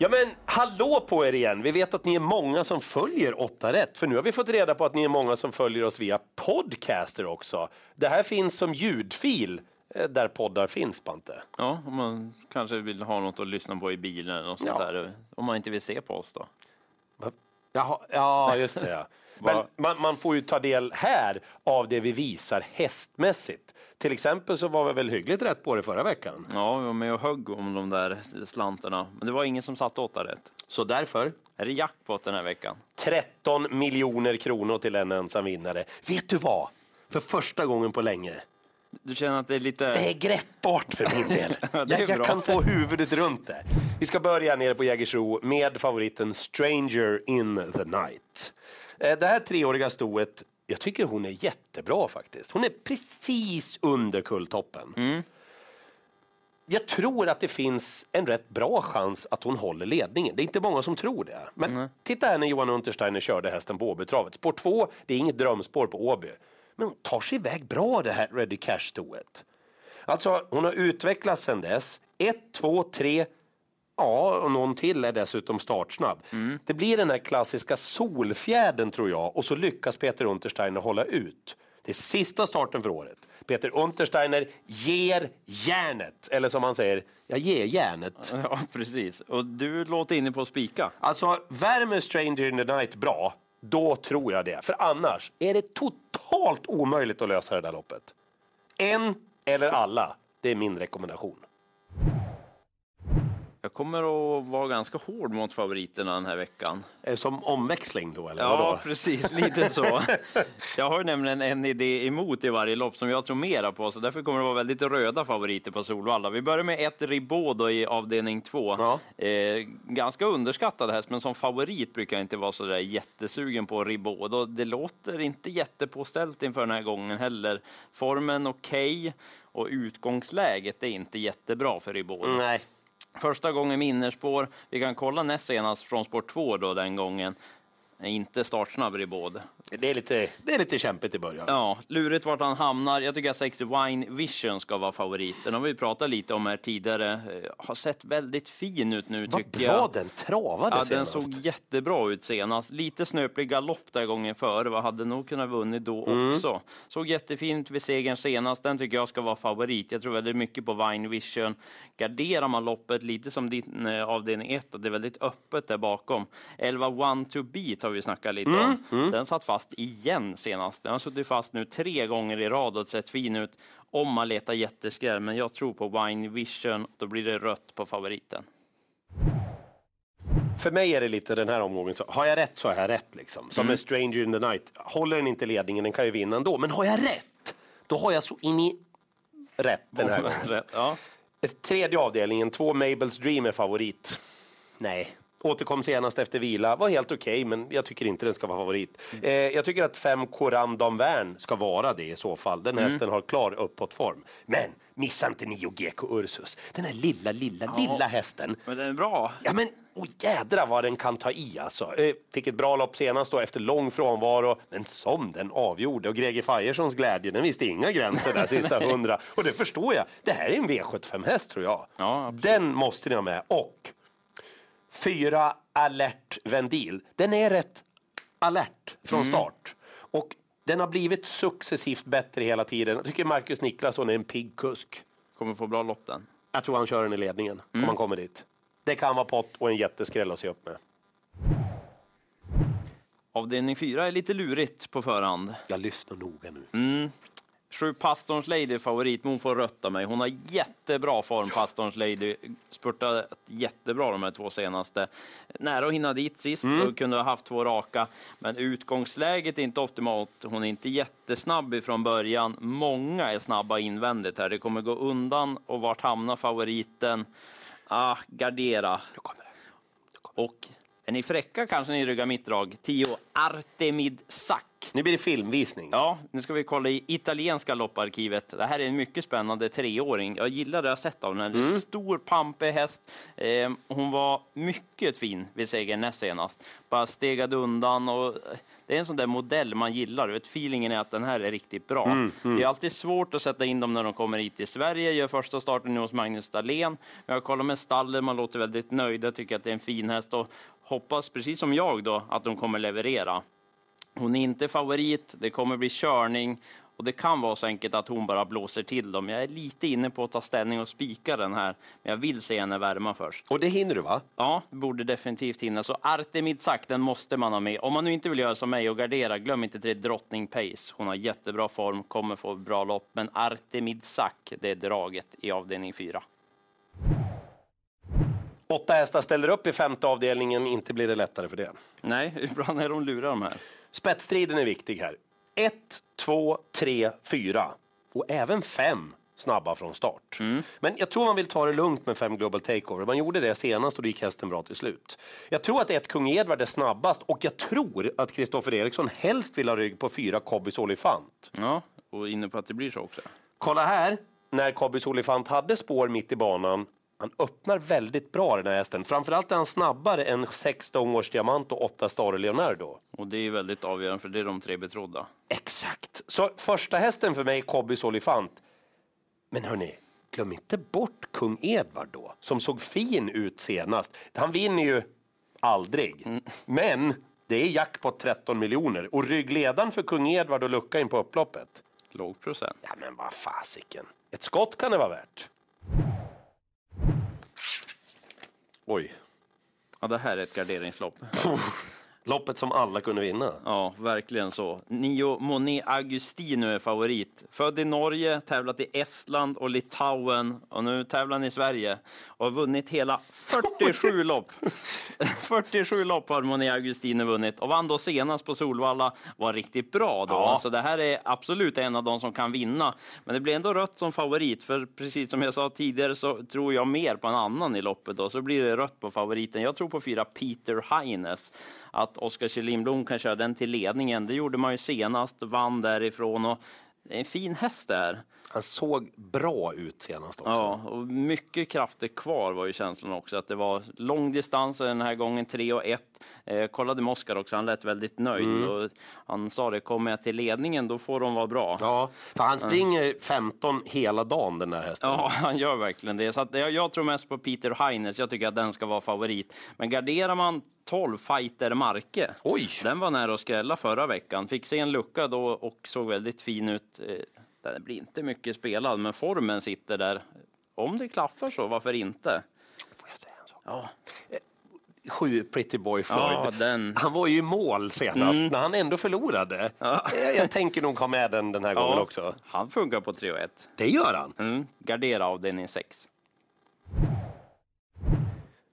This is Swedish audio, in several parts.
Ja men hallå på er igen! Vi vet att ni är många som följer 8 rätt. För nu har vi fått reda på att ni är många som följer oss via podcaster också. Det här finns som ljudfil eh, där poddar finns, Bante. Ja, om man kanske vill ha något att lyssna på i bilen eller något sånt Ja. där. Om man inte vill se på oss då. Jaha, ja, just det. Ja. Men man, man får ju ta del här av det vi visar hästmässigt. Till exempel så var vi väl hyggligt rätt på det förra veckan. Ja, vi var med och högg om de där slantarna. Men det var ingen som satte åtta rätt. Så därför Är det jackpot den här veckan? 13 miljoner kronor till en ensam vinnare. Vet du vad? För första gången på länge. Du känner att det är lite... Det är greppbart för min del. Jag, jag kan få huvudet runt det. Vi ska börja nere på Jägersro med favoriten Stranger in the night. Eh, Det här treåriga stoet, jag tycker hon är jättebra faktiskt. Hon är precis under kulltoppen. Mm. Jag tror att det finns en rätt bra chans att hon håller ledningen. Det är inte många som tror det. Men titta här när Johan Untersteiner körde hästen på Åbytravet. Spår 2, det är inget drömspår på Åby. Men hon tar sig iväg bra det här Ready Cash-stoet. Alltså, hon har utvecklats sedan dess. Ett, två, tre, ja, och någon till är dessutom startsnabb. Det blir den här klassiska solfjädern tror jag och så lyckas Peter Untersteiner hålla ut. Det är sista starten för året. Peter Untersteiner ger järnet, eller som han säger, jag ger järnet. Ja, precis. Och du låter inne på att spika. Alltså, värmer Stranger in the Night bra, då tror jag det. För annars är det totalt omöjligt att lösa det där loppet. En eller alla, det är min rekommendation. Jag kommer att vara ganska hård mot favoriterna den här veckan. Som omväxling då, eller Ja, vadå? precis. Lite så. Jag har ju nämligen en idé emot i varje lopp som jag tror mera på, så därför kommer det vara väldigt röda favoriter på Solvalla. Vi börjar med ett Ribot då i avdelning två. Ja. Eh, ganska underskattad häst, men som favorit brukar jag inte vara så där jättesugen på. Och det låter inte jättepåställt inför den här gången heller. Formen okej och utgångsläget är inte jättebra för Ribot. Nej. Första gången med innerspår. Vi kan kolla näst senast från spår 2 då den gången. Inte startsnabb i både. Det är, lite, det är lite kämpigt i början. Ja, lurigt vart han hamnar. Jag tycker att Sexy Wine Vision ska vara favoriten. Och vi pratade lite om här tidigare. Eh, Har sett väldigt fin ut nu Vad tycker bra jag. den travade Ja, den senast. såg jättebra ut senast. Lite snöplig galopp där gången före. Vad hade nog kunnat vunnit då Mm. också. Såg jättefin ut vid segern senast. Den tycker jag ska vara favorit. Jag tror väldigt mycket på Vine Vision. Garderar man loppet lite som din eh, avdelning 1 och det är väldigt öppet där bakom. 11 One to Beat har vi snackat lite Mm, om. Den satt fast igen senast. Den har suttit fast nu tre gånger i rad och sett fin ut om man letar jätteskräll. Men jag tror på Vine Vision. Då blir det rött på favoriten. För mig är det lite den här omgången, så har jag rätt så har jag rätt. Liksom. Som med Stranger in the Night. Håller den inte ledningen, den kan ju vinna ändå. Men har jag rätt, då har jag så in i rätt den här gången. Rätt, ja. Tredje avdelningen, två Mabels Dream är favorit. Nej. Återkom senast efter vila, var helt okej, men jag tycker inte den ska vara favorit. Eh, jag tycker att fem Coram Damvern ska vara det i så fall. Den hästen har klar uppåtform. Men missa inte Nio GK Ursus. Den här lilla, lilla, lilla hästen. Men den är bra. Ja men oh, jädra vad den kan ta i alltså. Eh, fick ett bra lopp senast då efter lång frånvaro. Men som den avgjorde. Och Greger Fajerssons glädje den visste inga gränser där sista hundra. Och det förstår jag. Det här är en V75-häst tror jag. Ja, den måste ni ha med. Och fyra alert Vendil. Den är rätt alert från Mm. start. Och den har blivit successivt bättre hela tiden. Jag tycker Marcus Niklasson är en pigg kusk. Kommer få bra lopp den. Jag tror han kör den i ledningen om han kommer dit. Det kan vara pott och en jätteskräll att se upp med. Avdelning 4 är lite lurigt på förhand. Jag lyssnar noga nu. Mm. Sju Pastorns Lady favorit, men hon får rötta mig. Hon har jättebra form, Pastorns Lady. Spurtat jättebra de här två senaste. Nära att hinna dit sist och kunde ha haft två raka. Men utgångsläget är inte optimalt. Hon är inte jättesnabb ifrån början. Många är snabba invändigt här. Det kommer gå undan och vart hamnar favoriten? Ah, gardera. Nu kommer det. Och är ni fräcka kanske ni ryggar mitt drag. 10 Artemid Sack Nu blir det filmvisning. Ja, nu ska vi kolla i italienska lopparkivet. Det här är en mycket spännande treåring. Jag gillar det jag sett av den. Mm. Stor, pampig häst. Eh, hon var mycket fin vid segern näst senast. Bara stegade undan och det är en sån där modell man gillar. Vet, feelingen är att den här är riktigt bra. Mm, mm. Det är alltid svårt att sätta in dem när de kommer hit till Sverige. Gör första starten nu hos Magnus Dahlén. Jag kollar med stallet, man låter väldigt nöjda, tycker att det är en fin häst och hoppas, precis som jag då, att de kommer leverera. Hon är inte favorit, det kommer bli körning och det kan vara så enkelt att hon bara blåser till dem. Jag är lite inne på att ta ställning och spika den här, men jag vill se henne värma först. Och det hinner du va? Ja, borde definitivt hinna. Så Artemid Sack, den måste man ha med. Om man nu inte vill göra som mig och gardera, glöm inte till Drottning Pace. Hon har jättebra form, kommer få bra lopp, men Artemid Sack, det är draget i avdelning 4. Åtta hästar ställer upp i femte avdelningen, inte blir det lättare för det. Nej, ibland är de lurar de här. Spetsstriden är viktig här. 1, 2, 3, 4 och även 5 snabba från start. Mm. Men jag tror man vill ta det lugnt med 5 Global Takeover. Man gjorde det senast och då gick hästen bra till slut. Jag tror att ett Kung Edvard är snabbast och jag tror att Kristoffer Eriksson helst vill ha rygg på 4 Cobbys Olifant. Ja, och inne på att det blir så också. Kolla här, när Cobbys Olifant hade spår mitt i banan han öppnar väldigt bra den här hästen. Framförallt är han snabbare än 16 års diamant och 8 Stare Leonardo. Och det är väldigt avgörande för det är de tre betrodda. Exakt. Så första hästen för mig, Cobbys Olifant. Men hörni, glöm inte bort kung Edvard då, som såg fin ut senast. Han vinner ju aldrig. Mm. Men det är jackpot 13 miljoner och ryggledaren för kung Edvard och lucka in på upploppet. Låg procent. Ja men vad fasiken. Ett skott kan det vara värt. Oj. Ja, det här är ett garderingslopp. Loppet som alla kunde vinna. Ja, verkligen så. Nio Monet Augustino är favorit. Född i Norge, tävlat i Estland och Litauen och nu tävlar han i Sverige och har vunnit hela 47 lopp. 47 lopp har Monet Augustino vunnit och vann då senast på Solvalla. Var riktigt bra då. Ja. Så det här är absolut en av de som kan vinna. Men det blir ändå rött som favorit för precis som jag sa tidigare så tror jag mer på en annan i loppet då. Så blir det rött på favoriten. Jag tror på fyra Peter Heines att Oskar Kjellin kan köra den till ledningen. Det gjorde man ju senast, vann därifrån och det är en fin häst där. Han såg bra ut senast också. Ja, och mycket krafter kvar var ju känslan också. Att det var lång distans den här gången, 3 och 1. Eh, kollade med Oskar också, han lät väldigt nöjd. Mm. Och han sa det, kommer jag till ledningen då får de vara bra. Ja, för han springer 15 hela dagen den där hästen. Ja, han gör verkligen det. Så att, jag, jag tror mest på Peter Heines, jag tycker att den ska vara favorit. Men garderar man 12 fighter Marke. Oj. Den var nära att skrälla förra veckan. Fick se en lucka då och såg väldigt fin ut. Eh, den blir inte mycket spelad, men formen sitter där. Om det klaffar så, varför inte? Får jag säga en sak? Ja. Eh, sju Pretty Boy Floyd. Ja. Han var ju i mål senast, mm. när han ändå förlorade. Ja. Eh, jag tänker nog ha med den den här ja, gången också. Han funkar på 3 och 1. Det gör han. Mm. Gardera avdelning 6.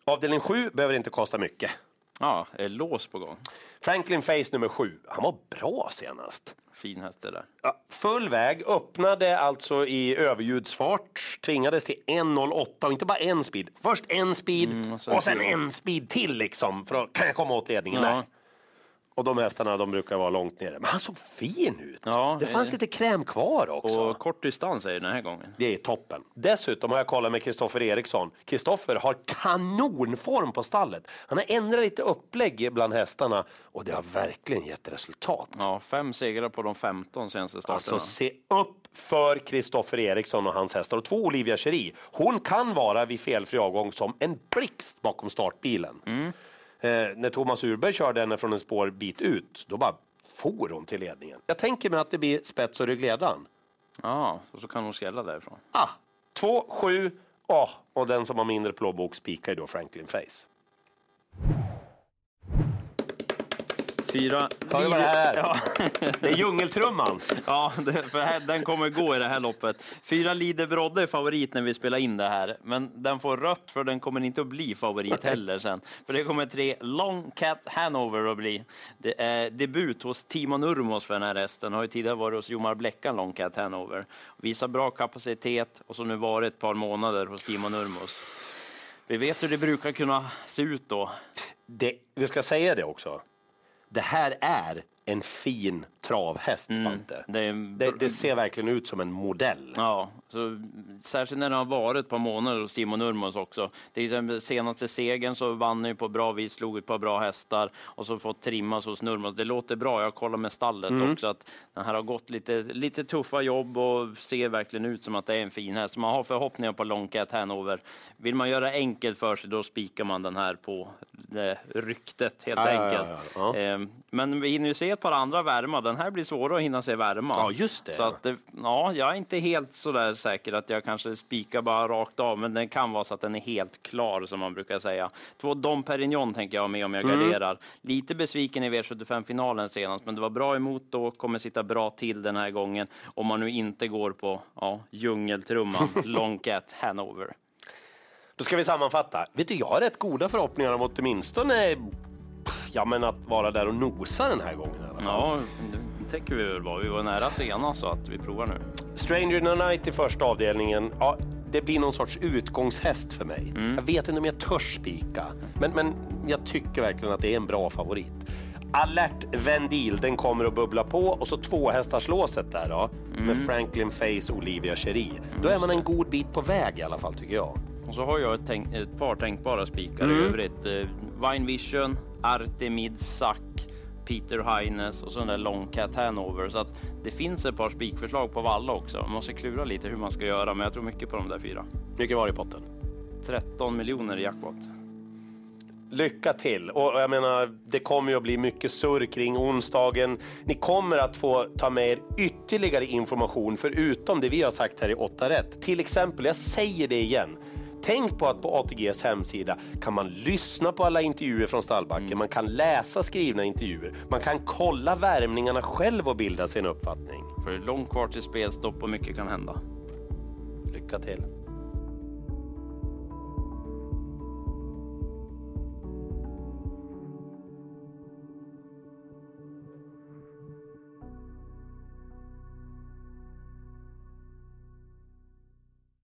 Avdelning 7 behöver inte kosta mycket. Ja, är lås på gång. Franklin Face nummer sju. Han var bra senast. Fin häst det där. Ja, full väg, öppnade alltså i överljudsfart, tvingades till 1.08 och inte bara en speed. Först en speed mm, och sen, och sen en speed till liksom för att komma åt ledningen. Ja. Och de hästarna de brukar vara långt nere. Men han såg fin ut. Ja, det fanns eh, lite kräm kvar också. Och kort distans är det den här gången. Det är toppen. Dessutom har jag kollat med Kristoffer Eriksson. Kristoffer har kanonform på stallet. Han har ändrat lite upplägg bland hästarna och det har verkligen gett resultat. Ja, fem segrar på de 15 senaste starterna. Alltså se upp för Kristoffer Eriksson och hans hästar. Och två Olivia Cherie. Hon kan vara vid felfri avgång som en blixt bakom startbilen. Mm. Eh, när Thomas Urberg körde henne från en spårbit ut, då bara for hon till ledningen. Jag tänker mig att det blir spets och ryggledaren. Ja, och så kan hon skrälla därifrån. Ah, två, sju, oh, och den som har mindre plånbok spikar ju då Franklin Face. Fyra... Hör vad det här är? Ja. Det är djungeltrumman. Ja, det, för här, den kommer gå i det här loppet. Fyra Lider Brodde är favorit när vi spelar in det här. Men den får rött för den kommer inte att bli favorit heller sen. För det kommer tre Long Cat Hanover att bli. Det är debut hos Timon Urmos för den här hästen. Har ju tidigare varit hos Jomar Bleckan Long Cat Hanover. Visar bra kapacitet och så nu varit ett par månader hos Timon Urmos. Vi vet hur det brukar kunna se ut då. Det, vi ska säga det också det här är en fin travhäst, Spante. Det är Det, det ser verkligen ut som en modell. Ja, så, särskilt när det har varit ett par månader hos Simon Nurmos också. Till exempel senaste segern så vann han ju på bra vis, slog ett par bra hästar och så fått trimmas hos Nurmos. Det låter bra, jag kollar med stallet också att den här har gått lite, lite tuffa jobb och ser verkligen ut som att det är en fin häst. Man har förhoppningar på Long Cat Hanover. Vill man göra enkelt för sig då spikar man den här på det ryktet helt Ja, ja, ja, enkelt. ja, ja. Ehm, Men vi hinner ju se ett par andra värma. Den här blir svårare att hinna se värma. Ja, just det. Så att, det- ja, jag är inte helt så där säker att jag kanske spikar bara rakt av, men det kan vara så att den är helt klar som man brukar säga. Två Dom Perignon tänker jag ha med om jag Mm. garderar. Lite besviken i V75-finalen senast, men det var bra emot då, kommer sitta bra till den här gången. Om man nu inte går på ja, djungeltrumman, Long Cat Hanover. Då ska vi sammanfatta. Vet du, jag har rätt goda förhoppningar om åtminstone ja, men att vara där och nosa den här gången. i alla fall. Ja, det tycker vi väl var. Vi var nära senast, så att vi provar nu. Stranger in the Night i första avdelningen. Ja, det blir någon sorts utgångshäst för mig. Jag vet inte om jag törs spika, men, men jag tycker verkligen att det är en bra favorit. Alert Vendil, den kommer att bubbla på och så tvåhästarslåset där då med Franklin Face och Olivia Cherie. Då är man en god bit på väg i alla fall tycker jag. Och så har jag ett, tänk, ett par tänkbara spikar i övrigt. Eh, Vine Vision, Artemid Sack, Peter Heines och så den där Long Cat Hanover. Så att det finns ett par spikförslag på valla också. Man måste klura lite hur man ska göra, men jag tror mycket på de där fyra. Mycket var i potten. 13 miljoner i jackpot. Lycka till! Och jag menar, det kommer ju att bli mycket surr kring onsdagen. Ni kommer att få ta med er ytterligare information förutom det vi har sagt här i 8 rätt. Till exempel, jag säger det igen. Tänk på att på ATGs hemsida kan man lyssna på alla intervjuer från stallbacken, man kan läsa skrivna intervjuer, man kan kolla värmningarna själv och bilda sig en uppfattning. För det är långt kvar till spelstopp och mycket kan hända. Lycka till!